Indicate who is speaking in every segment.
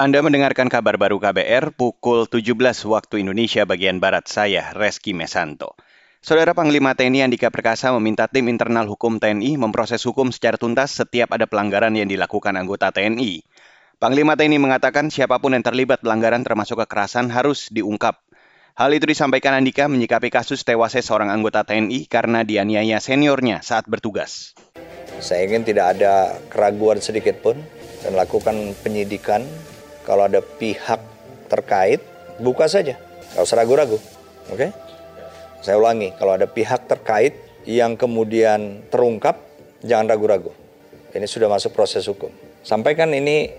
Speaker 1: Anda mendengarkan kabar baru KBR pukul 17 waktu Indonesia bagian Barat. Saya Reski Mesanto. Saudara Panglima TNI Andika Perkasa meminta tim internal hukum TNI memproses hukum secara tuntas setiap ada pelanggaran yang dilakukan anggota TNI. Panglima TNI mengatakan siapa pun yang terlibat pelanggaran termasuk kekerasan harus diungkap. Hal itu disampaikan Andika menyikapi kasus tewasnya seorang anggota TNI karena dianiaya seniornya saat bertugas.
Speaker 2: Saya ingin tidak ada keraguan sedikit pun dan lakukan penyidikan kalau ada pihak terkait, buka saja. Gak usah ragu-ragu. Oke? Okay? Saya ulangi, kalau ada pihak terkait yang kemudian terungkap, jangan ragu-ragu. Ini sudah masuk proses hukum. Sampaikan ini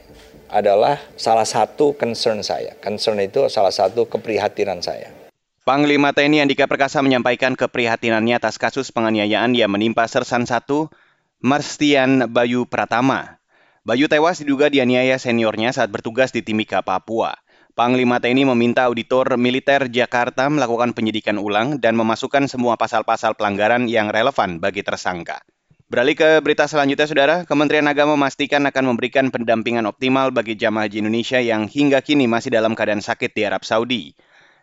Speaker 2: adalah salah satu concern saya. Concern itu salah satu keprihatinan saya.
Speaker 1: Panglima TNI Andika Perkasa menyampaikan keprihatinannya atas kasus penganiayaan yang menimpa Sersan 1 Marstian Bayu Pratama Bayu tewas diduga dianiaya seniornya saat bertugas di Timika, Papua. Panglima TNI meminta auditor militer Jakarta melakukan penyidikan ulang dan memasukkan semua pasal-pasal pelanggaran yang relevan bagi tersangka. Beralih ke berita selanjutnya, Saudara. Kementerian Agama memastikan akan memberikan pendampingan optimal bagi jamaah haji Indonesia yang hingga kini masih dalam keadaan sakit di Arab Saudi.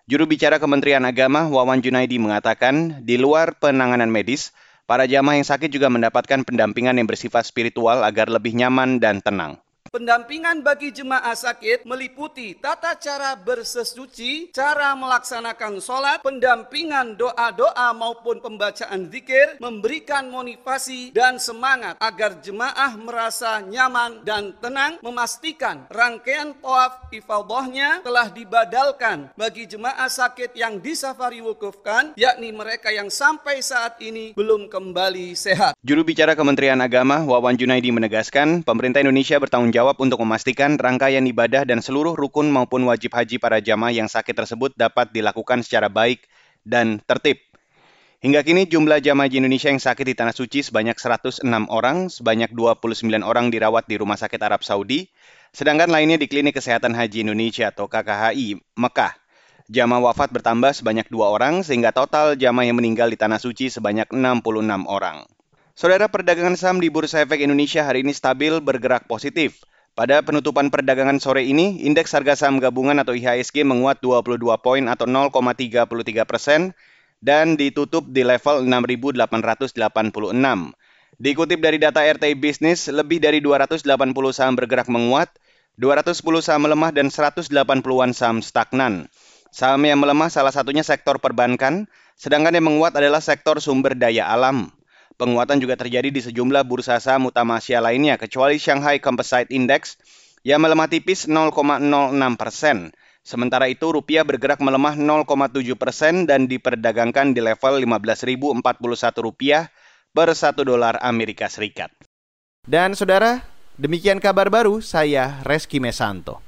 Speaker 1: Juru bicara Kementerian Agama, Wawan Junaidi, mengatakan di luar penanganan medis, Para jamaah yang sakit juga mendapatkan pendampingan yang bersifat spiritual agar lebih nyaman dan tenang.
Speaker 3: Pendampingan bagi jemaah sakit meliputi tata cara bersesuci, cara melaksanakan sholat, pendampingan doa-doa maupun pembacaan zikir, memberikan motivasi dan semangat agar jemaah merasa nyaman dan tenang, memastikan rangkaian tawaf ifadahnya telah dibadalkan bagi jemaah sakit yang disafari wukufkan, yakni mereka yang sampai saat ini belum kembali sehat.
Speaker 1: Juru bicara Kementerian Agama Wawan Junaidi menegaskan, pemerintah Indonesia bertanggung jawab untuk memastikan rangkaian ibadah dan seluruh rukun maupun wajib haji para jamaah yang sakit tersebut dapat dilakukan secara baik dan tertib. Hingga kini jumlah jamaah haji Indonesia yang sakit di Tanah Suci sebanyak 106 orang, sebanyak 29 orang dirawat di Rumah Sakit Arab Saudi, sedangkan lainnya di Klinik Kesehatan Haji Indonesia atau KKHI Mekah. Jamaah wafat bertambah sebanyak dua orang, sehingga total jamaah yang meninggal di Tanah Suci sebanyak 66 orang. Saudara perdagangan saham di Bursa Efek Indonesia hari ini stabil bergerak positif. Pada penutupan perdagangan sore ini, indeks harga saham gabungan atau IHSG menguat 22 poin atau 0,33 persen dan ditutup di level 6.886. Dikutip dari data RTI Business, lebih dari 280 saham bergerak menguat, 210 saham melemah dan 180-an saham stagnan. Saham yang melemah salah satunya sektor perbankan, sedangkan yang menguat adalah sektor sumber daya alam. Penguatan juga terjadi di sejumlah bursa saham utama Asia lainnya, kecuali Shanghai Composite Index yang melemah tipis 0,06 persen. Sementara itu rupiah bergerak melemah 0,7 persen dan diperdagangkan di level 15.041 rupiah per 1 dolar Amerika Serikat.
Speaker 4: Dan saudara, demikian kabar baru saya Reski Mesanto.